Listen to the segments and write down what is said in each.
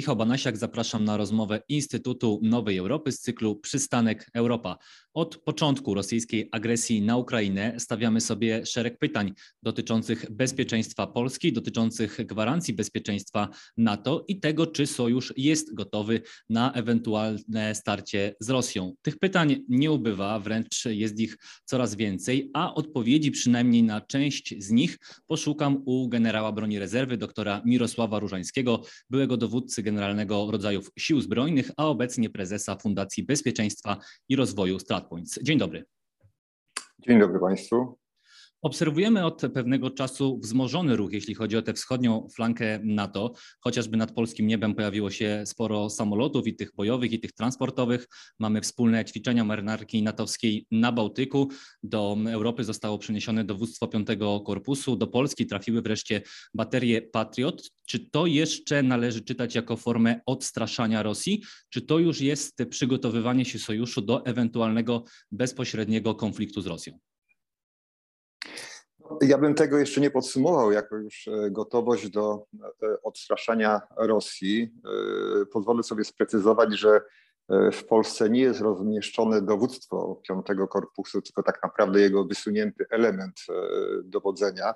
Michał Banasiak, zapraszam na rozmowę Instytutu Nowej Europy z cyklu Przystanek Europa. Od początku rosyjskiej agresji na Ukrainę stawiamy sobie szereg pytań dotyczących bezpieczeństwa Polski, dotyczących gwarancji bezpieczeństwa NATO i tego, czy sojusz jest gotowy na ewentualne starcie z Rosją. Tych pytań nie ubywa, wręcz jest ich coraz więcej, a odpowiedzi przynajmniej na część z nich poszukam u generała broni rezerwy, doktora Mirosława Różańskiego, byłego dowódcy generalnego rodzajów Sił Zbrojnych, a obecnie prezesa Fundacji Bezpieczeństwa i Rozwoju StratPoints. Dzień dobry. Dzień dobry Państwu. Obserwujemy od pewnego czasu wzmożony ruch, jeśli chodzi o tę wschodnią flankę NATO. Chociażby nad polskim niebem pojawiło się sporo samolotów i tych bojowych, i tych transportowych. Mamy wspólne ćwiczenia marynarki natowskiej na Bałtyku. Do Europy zostało przeniesione dowództwo piątego korpusu. Do Polski trafiły wreszcie baterie Patriot. Czy to jeszcze należy czytać jako formę odstraszania Rosji? Czy to już jest przygotowywanie się sojuszu do ewentualnego bezpośredniego konfliktu z Rosją? Ja bym tego jeszcze nie podsumował jako już e, gotowość do e, odstraszania Rosji. E, pozwolę sobie sprecyzować, że w Polsce nie jest rozmieszczone dowództwo piątego korpusu, tylko tak naprawdę jego wysunięty element dowodzenia.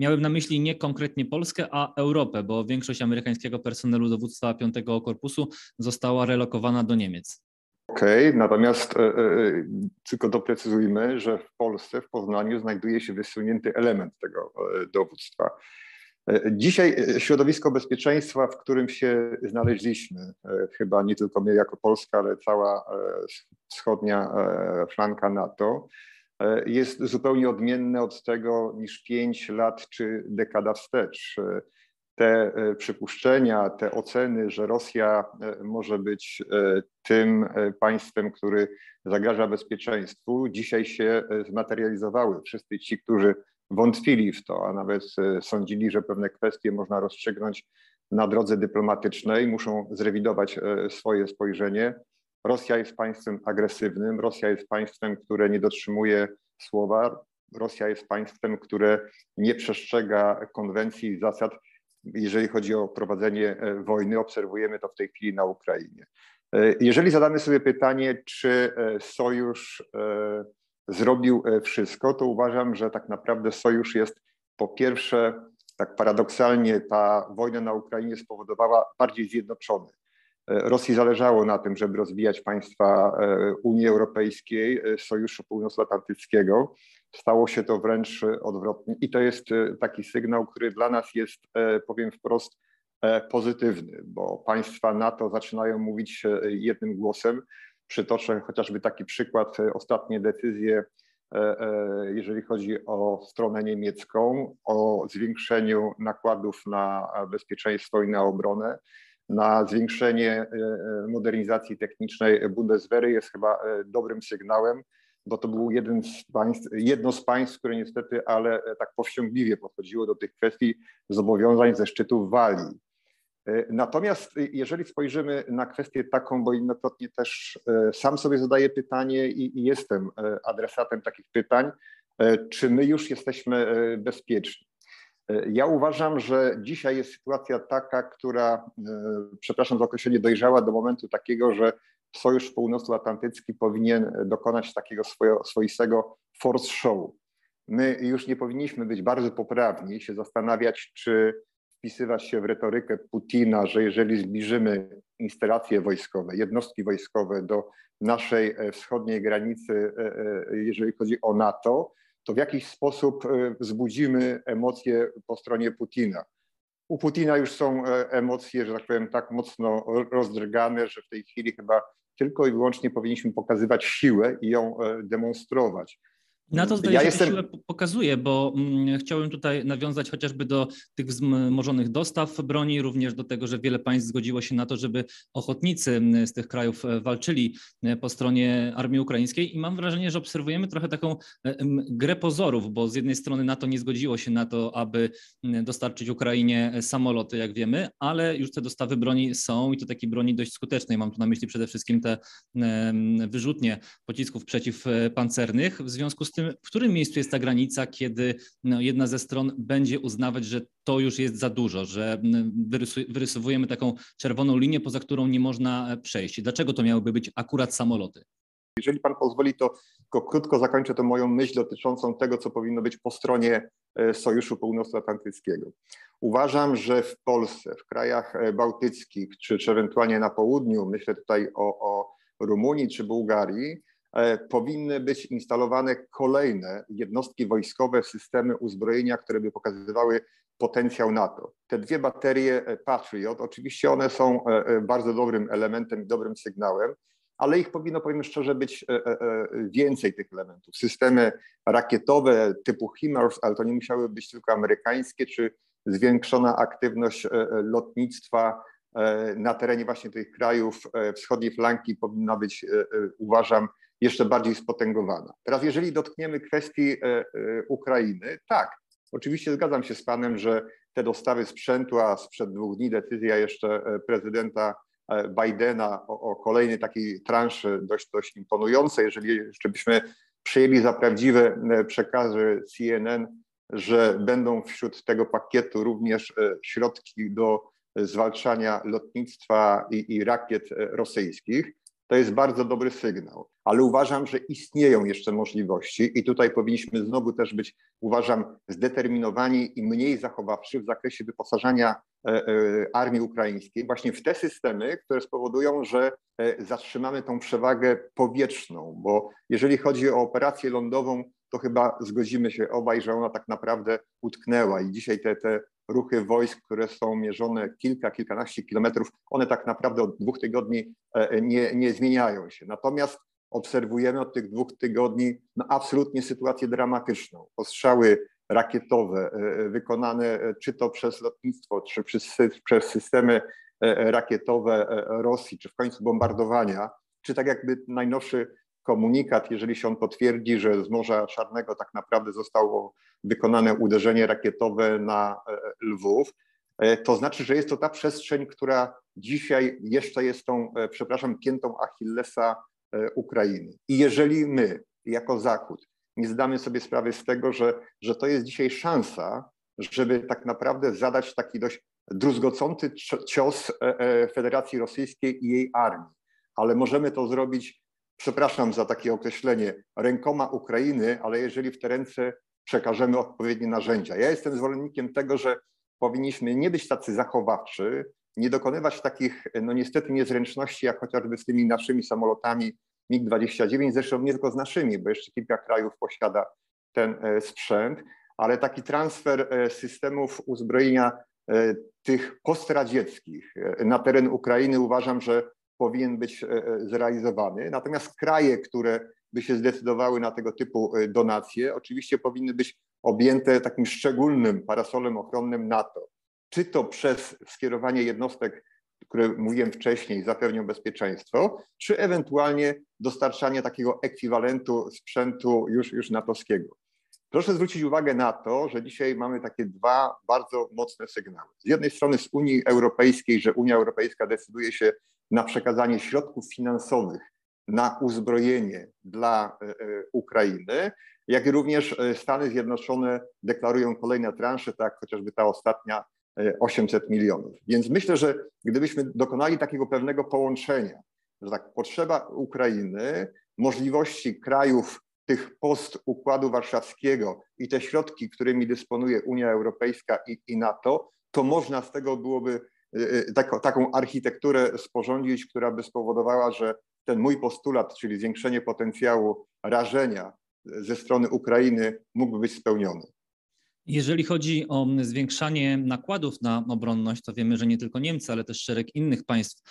Miałem na myśli nie konkretnie Polskę, a Europę, bo większość amerykańskiego personelu dowództwa piątego korpusu została relokowana do Niemiec. Okej, okay, natomiast e, e, tylko doprecyzujmy, że w Polsce, w Poznaniu znajduje się wysunięty element tego e, dowództwa. E, dzisiaj e, środowisko bezpieczeństwa, w którym się znaleźliśmy, e, chyba nie tylko my jako Polska, ale cała wschodnia flanka NATO, jest zupełnie odmienne od tego niż pięć lat czy dekada wstecz te e, przypuszczenia, te oceny, że Rosja e, może być e, tym państwem, który zagraża bezpieczeństwu, dzisiaj się zmaterializowały. Wszyscy ci, którzy wątpili w to, a nawet sądzili, że pewne kwestie można rozstrzygnąć na drodze dyplomatycznej, muszą zrewidować swoje spojrzenie. Rosja jest państwem agresywnym, Rosja jest państwem, które nie dotrzymuje słowa, Rosja jest państwem, które nie przestrzega konwencji i zasad jeżeli chodzi o prowadzenie e, wojny. Obserwujemy to w tej chwili na Ukrainie. E, jeżeli zadamy sobie pytanie, czy e, sojusz zrobił wszystko, to uważam, że tak naprawdę sojusz jest po pierwsze, tak paradoksalnie, ta wojna na Ukrainie spowodowała bardziej zjednoczony. Rosji zależało na tym, żeby rozwijać państwa Unii Europejskiej, Sojuszu Północnoatlantyckiego. Stało się to wręcz odwrotnie i to jest e, taki sygnał, który dla nas jest, e, powiem wprost, e, pozytywny, bo państwa NATO zaczynają mówić jednym głosem. Przytoczę chociażby taki przykład, ostatnie decyzje, jeżeli chodzi o stronę niemiecką, o zwiększeniu nakładów na bezpieczeństwo i na obronę, na zwiększenie modernizacji technicznej Bundeswehry jest chyba dobrym sygnałem bo to był jeden z państw, jedno z państw, które niestety, ale e, tak powściągliwie podchodziło do tych kwestii zobowiązań ze szczytu Walii. E, natomiast e, jeżeli spojrzymy na kwestię taką, bo jednokrotnie też sam sobie zadaję pytanie i jestem adresatem takich pytań, czy my już jesteśmy bezpieczni? Ja uważam, że dzisiaj jest sytuacja taka, która, przepraszam za określenie, dojrzała do momentu takiego, że Sojusz Północnoatlantycki powinien dokonać takiego swojo, swoistego force show. My już nie powinniśmy być bardzo poprawni, się zastanawiać, czy wpisywać się w retorykę Putina, że jeżeli zbliżymy instalacje wojskowe, jednostki wojskowe do naszej e, wschodniej granicy, e, e, jeżeli chodzi o NATO, to w jakiś sposób wzbudzimy emocje po stronie Putina. U Putina już są emocje, że tak powiem, tak mocno rozdrgane, że w tej chwili chyba tylko i wyłącznie powinniśmy pokazywać siłę i ją e, demonstrować. Na to zdaje ja się jestem... siłę pokazuje, bo mm, chciałem tutaj nawiązać chociażby do tych wzmożonych dostaw broni, również do tego, że wiele państw zgodziło się na to, żeby ochotnicy z tych krajów e, walczyli e, po stronie armii ukraińskiej i mam wrażenie, że obserwujemy trochę taką e, grę pozorów, bo z jednej strony NATO nie zgodziło się na to, aby dostarczyć Ukrainie samoloty, jak wiemy, ale już te dostawy broni są i to takiej broni dość skutecznej. Mam tu na myśli przede wszystkim te wyrzutnie pocisków przeciwpancernych. W związku z tym tym, w którym miejscu jest ta granica, kiedy no, jedna ze stron będzie uznawać, że to już jest za dużo, że wyrysowujemy taką czerwoną linię, poza którą nie można przejść. Dlaczego to miałyby być akurat samoloty? Jeżeli pan pozwoli, to tylko krótko zakończę tę moją myśl dotyczącą tego, co powinno być po stronie e, Sojuszu Północnoatlantyckiego. Uważam, że w Polsce, w krajach e, bałtyckich, czy, czy ewentualnie na południu, myślę tutaj o, o Rumunii czy Bułgarii, e, powinny być instalowane kolejne jednostki wojskowe, systemy uzbrojenia, które by pokazywały potencjał NATO. Te dwie baterie Patriot, oczywiście one są bardzo dobrym elementem dobrym sygnałem, ale ich powinno, powiem szczerze, być e, e, e, więcej tych elementów. Systemy rakietowe typu HIMARS, ale to nie musiały być tylko amerykańskie, czy zwiększona aktywność lotnictwa na terenie właśnie tych krajów wschodniej flanki powinna być, uważam, jeszcze bardziej spotęgowana. Teraz jeżeli dotkniemy kwestii Ukrainy, tak, oczywiście zgadzam się z Panem, że te dostawy sprzętu, a sprzed dwóch dni decyzja jeszcze prezydenta E, Bidena o, o kolejnej takiej transzy dość, dość imponującej. Jeżeli jeszcze byśmy przyjęli za prawdziwe e, przekazy CNN, że będą wśród tego pakietu również e, środki do zwalczania lotnictwa i, i rakiet rosyjskich, to jest bardzo dobry sygnał. Ale uważam, że istnieją jeszcze możliwości i tutaj powinniśmy znowu też być, uważam, zdeterminowani i mniej zachowawczy w zakresie wyposażania e, e, armii ukraińskiej właśnie w te systemy, które spowodują, że e, zatrzymamy tą przewagę powietrzną, bo jeżeli chodzi o operację lądową, to chyba zgodzimy się obaj, że ona tak naprawdę utknęła i dzisiaj te, te ruchy wojsk, które są mierzone kilka, kilkanaście kilometrów, one tak naprawdę od dwóch tygodni e, nie, nie zmieniają się. Natomiast obserwujemy od tych dwóch tygodni no, absolutnie sytuację dramatyczną. Ostrzały rakietowe e, wykonane e, czy to przez lotnictwo, czy przez, przez systemy rakietowe Rosji, czy w końcu bombardowania, czy tak jakby najnowszy komunikat, jeżeli się on potwierdzi, że z Morza Czarnego tak naprawdę zostało wykonane uderzenie rakietowe na e, Lwów, e, to znaczy, że jest to ta przestrzeń, która dzisiaj jeszcze jest tą, e, przepraszam, piętą Achillesa Ukrainy. I jeżeli my, jako Zachód, nie zdamy sobie sprawy z tego, że, że to jest dzisiaj szansa, żeby tak naprawdę zadać taki dość druzgocący cios Federacji Rosyjskiej i jej armii. Ale możemy to zrobić przepraszam za takie określenie, rękoma Ukrainy, ale jeżeli w te ręce przekażemy odpowiednie narzędzia. Ja jestem zwolennikiem tego, że powinniśmy nie być tacy zachowawczy, nie dokonywać takich, no niestety, niezręczności, jak chociażby z tymi naszymi samolotami MiG-29, zresztą nie tylko z naszymi, bo jeszcze kilka krajów posiada ten e, sprzęt, ale taki transfer e, systemów uzbrojenia e, tych postradzieckich na teren Ukrainy uważam, że powinien być e, e, zrealizowany. Natomiast kraje, które by się zdecydowały na tego typu e, donacje, oczywiście powinny być objęte takim szczególnym parasolem ochronnym NATO. Czy to przez skierowanie jednostek, które mówiłem wcześniej, zapewnią bezpieczeństwo, czy ewentualnie dostarczanie takiego ekwiwalentu sprzętu już, już natowskiego. Proszę zwrócić uwagę na to, że dzisiaj mamy takie dwa bardzo mocne sygnały. Z jednej strony z Unii Europejskiej, że Unia Europejska decyduje się na przekazanie środków finansowych na uzbrojenie dla e, e, Ukrainy, jak i również e, Stany Zjednoczone deklarują kolejne transze, tak chociażby ta ostatnia 800 milionów. Więc myślę, że gdybyśmy dokonali takiego pewnego połączenia, że tak potrzeba Ukrainy, możliwości krajów tych post Układu Warszawskiego i te środki, którymi dysponuje Unia Europejska i, i NATO, to można z tego byłoby taką, taką architekturę sporządzić, która by spowodowała, że ten mój postulat, czyli zwiększenie potencjału rażenia ze strony Ukrainy mógłby być spełniony. Jeżeli chodzi o zwiększanie nakładów na obronność, to wiemy, że nie tylko Niemcy, ale też szereg innych państw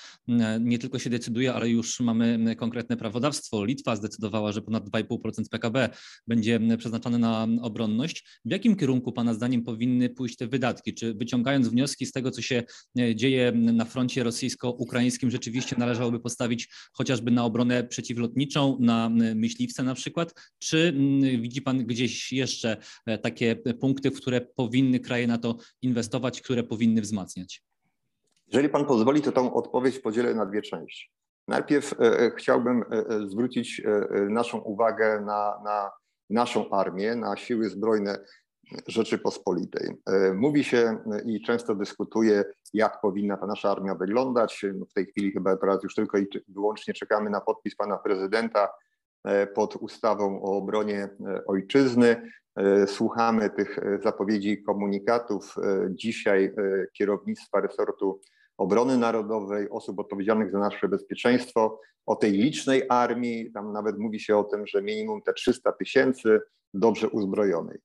nie tylko się decyduje, ale już mamy konkretne prawodawstwo. Litwa zdecydowała, że ponad 2,5% PKB będzie przeznaczone na obronność. W jakim kierunku Pana zdaniem powinny pójść te wydatki? Czy wyciągając wnioski z tego, co się dzieje na froncie rosyjsko-ukraińskim, rzeczywiście należałoby postawić chociażby na obronę przeciwlotniczą, na myśliwce na przykład? Czy widzi Pan gdzieś jeszcze e, takie punkty, punkty, w które powinny kraje na to inwestować, które powinny wzmacniać? Jeżeli pan pozwoli, to tą odpowiedź podzielę na dwie części. Najpierw e, e chciałbym e, zwrócić naszą uwagę na, na naszą armię, na siły zbrojne Rzeczypospolitej. Mówi się i często dyskutuje, jak powinna ta nasza armia wyglądać. W tej chwili chyba teraz już tylko i wyłącznie czekamy na podpis pana prezydenta pod ustawą o obronie e, ojczyzny. Słuchamy tych zapowiedzi komunikatów dzisiaj kierownictwa resortu obrony narodowej, osób odpowiedzialnych za nasze bezpieczeństwo, o tej licznej armii. Tam nawet mówi się o tym, że minimum te 300 tysięcy dobrze uzbrojonej.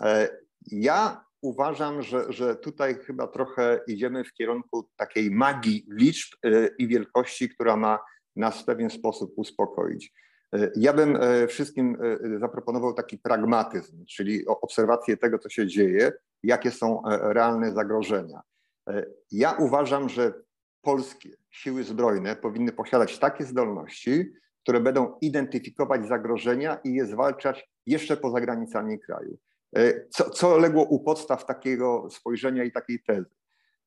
E, ja uważam, że, że tutaj chyba trochę idziemy w kierunku takiej magii liczb e, i wielkości, która ma nas w pewien sposób uspokoić. E, ja bym wszystkim zaproponował taki pragmatyzm, czyli obserwację tego, co się dzieje, jakie są realne zagrożenia. Ja uważam, że polskie siły zbrojne powinny posiadać takie zdolności, które będą identyfikować zagrożenia i je zwalczać jeszcze poza granicami kraju. E, co, co legło u podstaw takiego spojrzenia i takiej tezy?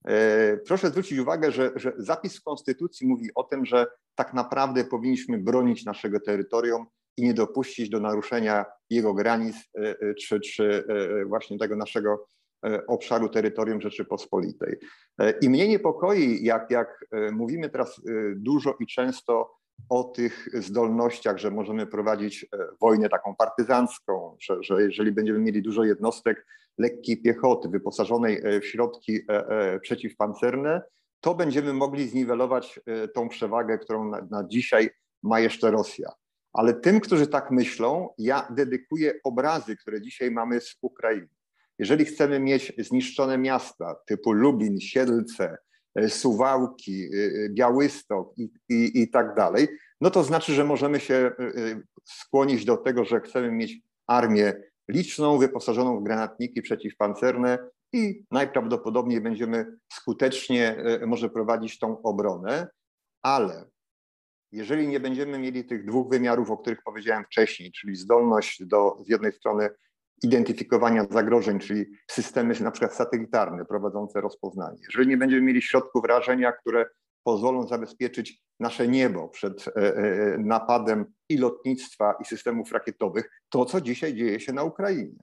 E, proszę zwrócić uwagę, że, że zapis w Konstytucji mówi o tym, że tak naprawdę powinniśmy bronić naszego terytorium i nie dopuścić do naruszenia jego granic e, czy, czy właśnie tego naszego obszaru terytorium Rzeczypospolitej. I mnie niepokoi, jak, jak mówimy teraz dużo i często o tych zdolnościach, że możemy prowadzić e, wojnę taką partyzancką, że, że jeżeli będziemy mieli dużo jednostek lekkiej piechoty wyposażonej e, w środki e, przeciwpancerne, to będziemy mogli zniwelować tą przewagę, którą na, na dzisiaj ma jeszcze Rosja. Ale tym, którzy tak myślą, ja dedykuję obrazy, które dzisiaj mamy z Ukrainy. Jeżeli chcemy mieć zniszczone miasta typu Lublin, Siedlce, Suwałki, e, e, Białystok i, i, i tak dalej, no to znaczy, że możemy się skłonić do tego, że chcemy mieć armię liczną, wyposażoną w granatniki przeciwpancerne i najprawdopodobniej będziemy skutecznie może prowadzić tą obronę, ale jeżeli nie będziemy mieli tych dwóch wymiarów, o których powiedziałem wcześniej, czyli zdolność do z jednej strony identyfikowania zagrożeń, czyli systemy na przykład satelitarne prowadzące rozpoznanie. Jeżeli nie będziemy mieli środków rażenia, które pozwolą zabezpieczyć nasze niebo przed e, e, napadem i lotnictwa, i systemów rakietowych, to co dzisiaj dzieje się na Ukrainie.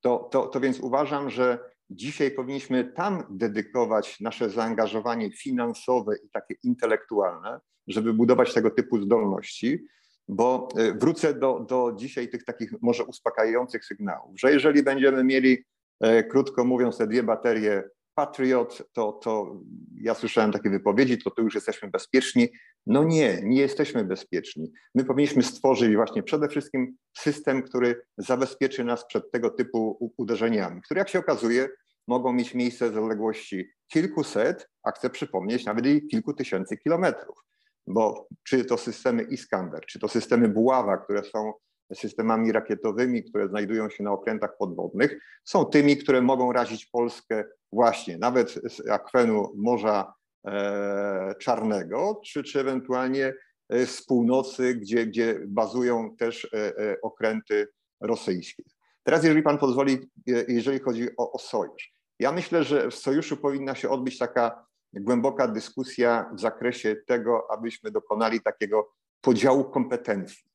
To, to, to więc uważam, że dzisiaj powinniśmy tam dedykować nasze zaangażowanie finansowe i takie intelektualne, żeby budować tego typu zdolności, bo e, wrócę do, do dzisiaj tych takich może uspokajających sygnałów, że jeżeli będziemy mieli, e, krótko mówiąc, te dwie baterie Patriot, to, to ja słyszałem takie wypowiedzi, to tu już jesteśmy bezpieczni. No nie, nie jesteśmy bezpieczni. My powinniśmy stworzyć właśnie przede wszystkim system, który zabezpieczy nas przed tego typu uderzeniami, które jak się okazuje mogą mieć miejsce z odległości kilkuset, a chcę przypomnieć nawet i kilku tysięcy kilometrów bo czy to systemy Iskander, czy to systemy Buława, które są systemami rakietowymi, które znajdują się na okrętach podwodnych, są tymi, które mogą razić Polskę właśnie nawet z akwenu Morza e, Czarnego, czy, czy ewentualnie e, z północy, gdzie, gdzie bazują też e, okręty rosyjskie. Teraz, jeżeli pan pozwoli, jeżeli chodzi o, o sojusz. Ja myślę, że w sojuszu powinna się odbyć taka głęboka dyskusja w zakresie tego, abyśmy dokonali takiego podziału kompetencji.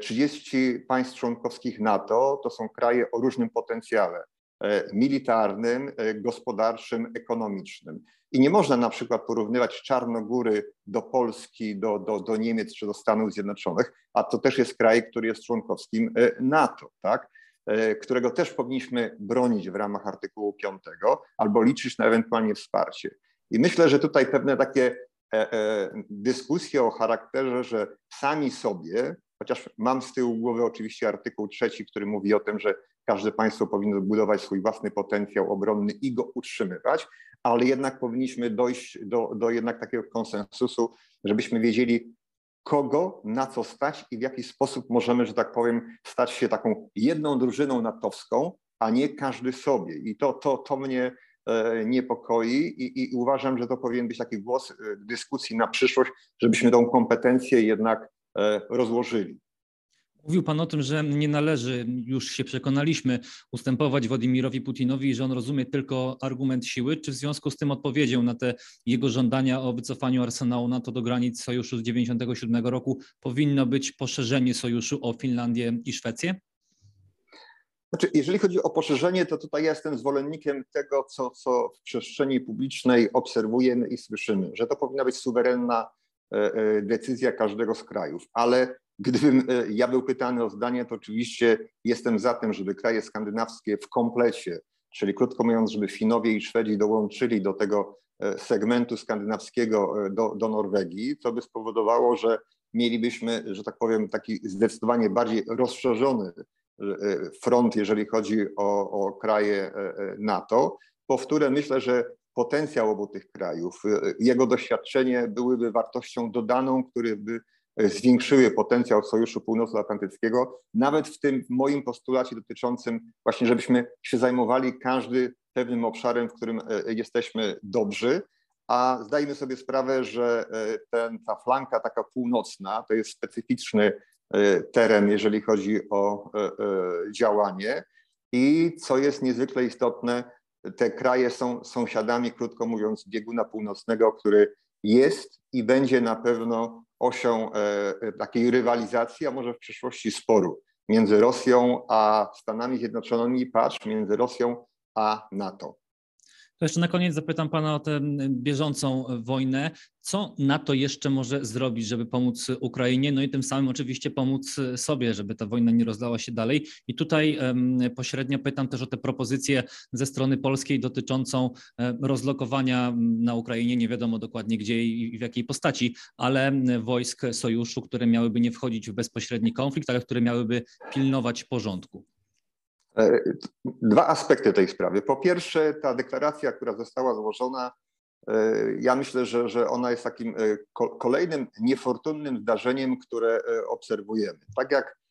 30 e, państw członkowskich NATO to są kraje o różnym potencjale e, militarnym, e, gospodarczym, ekonomicznym. I nie można na przykład porównywać Czarnogóry do Polski, do, do, do Niemiec czy do Stanów Zjednoczonych, a to też jest kraj, który jest członkowskim NATO, tak? którego też powinniśmy bronić w ramach artykułu 5 albo liczyć na ewentualnie wsparcie. I myślę, że tutaj pewne takie e, e, dyskusje o charakterze, że sami sobie, chociaż mam z tyłu głowy oczywiście artykuł trzeci, który mówi o tym, że każde państwo powinno budować swój własny potencjał obronny i go utrzymywać, ale jednak powinniśmy dojść do, do jednak takiego konsensusu, żebyśmy wiedzieli, kogo, na co stać i w jaki sposób możemy, że tak powiem, stać się taką jedną drużyną natowską, a nie każdy sobie. I to, to, to mnie niepokoi i, i, uważam, że to powinien być taki głos e, dyskusji na przyszłość, żebyśmy tą kompetencję jednak e, rozłożyli. Mówił Pan o tym, że nie należy, już się przekonaliśmy, ustępować Władimirowi Putinowi i że on rozumie tylko argument siły. Czy w związku z tym odpowiedzią na te jego żądania o wycofaniu arsenału NATO do granic sojuszu z 1997 roku powinno być poszerzenie sojuszu o Finlandię i Szwecję? Znaczy, jeżeli chodzi o poszerzenie, to tutaj jestem zwolennikiem tego, co, co w przestrzeni publicznej obserwujemy i słyszymy, że to powinna być suwerenna e, e, decyzja każdego z krajów, ale gdybym e, ja był pytany o zdanie, to oczywiście jestem za tym, żeby kraje skandynawskie w komplecie, czyli krótko mówiąc, żeby Finowie i Szwedzi dołączyli do tego segmentu skandynawskiego do, do Norwegii, co by spowodowało, że mielibyśmy, że tak powiem, taki zdecydowanie bardziej rozszerzony front, jeżeli chodzi o, o kraje e, e, NATO, powtóre myślę, że potencjał obu tych krajów, jego doświadczenie byłyby wartością dodaną, które by zwiększyły potencjał Sojuszu Północnoatlantyckiego, nawet w tym moim postulacie dotyczącym właśnie, żebyśmy się zajmowali każdy pewnym obszarem, w którym jesteśmy dobrzy, a zdajmy sobie sprawę, że ten, ta flanka taka północna to jest specyficzny E, teren, jeżeli chodzi o e, e, działanie. I co jest niezwykle istotne, te kraje są sąsiadami, krótko mówiąc, bieguna północnego, który jest i będzie na pewno osią takiej rywalizacji, a może w przyszłości sporu między Rosją a Stanami Zjednoczonymi, patrz, między Rosją a NATO. To jeszcze na koniec zapytam Pana o tę bieżącą wojnę. Co NATO jeszcze może zrobić, żeby pomóc Ukrainie, no i tym samym oczywiście pomóc sobie, żeby ta wojna nie rozlała się dalej? I tutaj pośrednio pytam też o te propozycje ze strony polskiej dotyczącą rozlokowania na Ukrainie, nie wiadomo dokładnie gdzie i w jakiej postaci, ale wojsk sojuszu, które miałyby nie wchodzić w bezpośredni konflikt, ale które miałyby pilnować porządku. E, dwa aspekty tej sprawy. Po pierwsze, ta deklaracja, która została złożona, e, ja myślę, że, że ona jest takim e, kolejnym niefortunnym zdarzeniem, które obserwujemy. Tak jak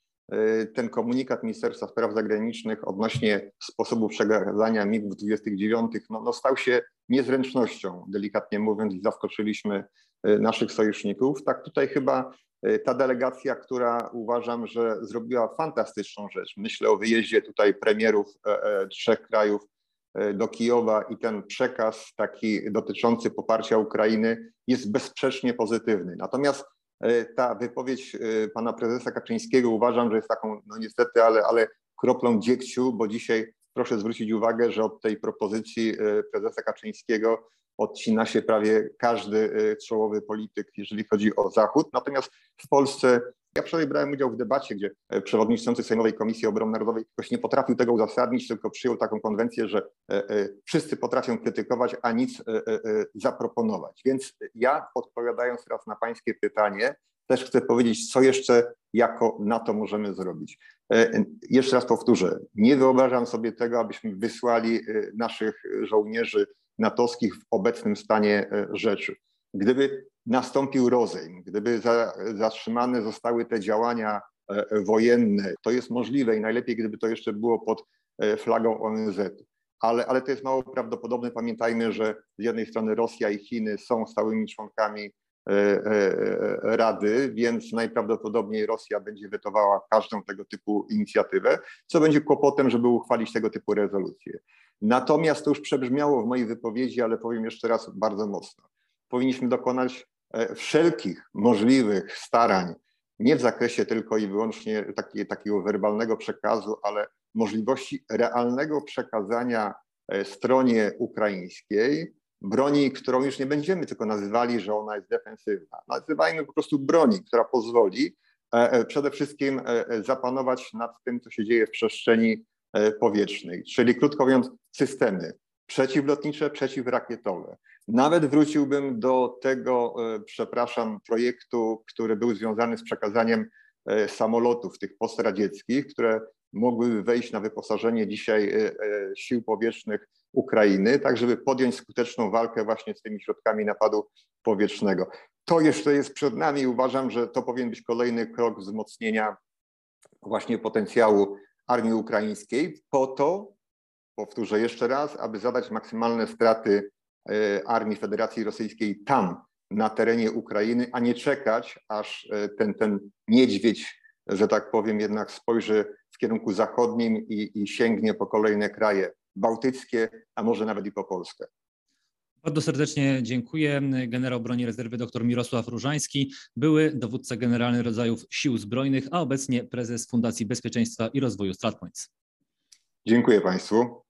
ten komunikat Ministerstwa Spraw Zagranicznych odnośnie sposobu przekazania MiG-29 no, no stał się niezręcznością, delikatnie mówiąc, zaskoczyliśmy naszych sojuszników. Tak tutaj chyba Y, ta delegacja, która uważam, że zrobiła fantastyczną rzecz. Myślę o wyjeździe tutaj premierów e, e, trzech krajów e, do Kijowa i ten przekaz taki dotyczący poparcia Ukrainy jest bezsprzecznie pozytywny. Natomiast ta wypowiedź pana prezesa Kaczyńskiego uważam, że jest taką, no niestety, ale, ale kroplą dziegciu, bo dzisiaj proszę zwrócić uwagę, że od tej propozycji prezesa Kaczyńskiego odcina się prawie każdy czołowy polityk, jeżeli chodzi o Zachód. Natomiast w Polsce ja wczoraj brałem udział w debacie, gdzie e, przewodniczący Sejmowej Komisji Obrony Narodowej ktoś nie potrafił tego uzasadnić, tylko przyjął taką konwencję, że e, e, wszyscy potrafią krytykować, a nic zaproponować. Więc ja odpowiadając teraz na pańskie pytanie, też chcę powiedzieć, co jeszcze jako NATO możemy zrobić. Jeszcze raz powtórzę, nie wyobrażam sobie tego, abyśmy wysłali naszych żołnierzy natowskich w obecnym stanie rzeczy. Gdyby nastąpił rozejm, gdyby za, zatrzymane zostały te działania e, wojenne, to jest możliwe i najlepiej, gdyby to jeszcze było pod e, flagą ONZ. Ale, ale to jest mało prawdopodobne. Pamiętajmy, że z jednej strony Rosja i Chiny są stałymi członkami Rady, więc najprawdopodobniej Rosja będzie wetowała każdą tego typu inicjatywę, co będzie kłopotem, żeby uchwalić tego typu rezolucję. Natomiast to już przebrzmiało w mojej wypowiedzi, ale powiem jeszcze raz bardzo mocno. Powinniśmy dokonać e, wszelkich możliwych starań, nie w zakresie tylko i wyłącznie taki, takiego werbalnego przekazu, ale możliwości realnego przekazania e, stronie ukraińskiej broni, którą już nie będziemy tylko nazywali, że ona jest defensywna. Nazywajmy po prostu broni, która pozwoli e, przede wszystkim zapanować nad tym, co się dzieje w przestrzeni powietrznej, czyli krótko mówiąc systemy przeciwlotnicze, przeciwrakietowe. Nawet wróciłbym do tego, e, przepraszam, projektu, który był związany z przekazaniem e, samolotów tych postradzieckich, które mogłyby wejść na wyposażenie dzisiaj sił powietrznych Ukrainy, tak żeby podjąć skuteczną walkę właśnie z tymi środkami napadu powietrznego. To jeszcze jest przed nami. Uważam, że to powinien być kolejny krok wzmocnienia właśnie potencjału armii ukraińskiej po to, powtórzę jeszcze raz, aby zadać maksymalne straty e, armii Federacji Rosyjskiej tam, na terenie Ukrainy, a nie czekać, aż e, ten, ten niedźwiedź, że tak powiem, jednak spojrzy w kierunku zachodnim i, i sięgnie po kolejne kraje bałtyckie, a może nawet i po Polskę. Bardzo serdecznie dziękuję. Generał broni rezerwy dr Mirosław Różański, były dowódca generalny rodzajów sił zbrojnych, a obecnie prezes Fundacji Bezpieczeństwa i Rozwoju StratPoints. Dziękuję Państwu.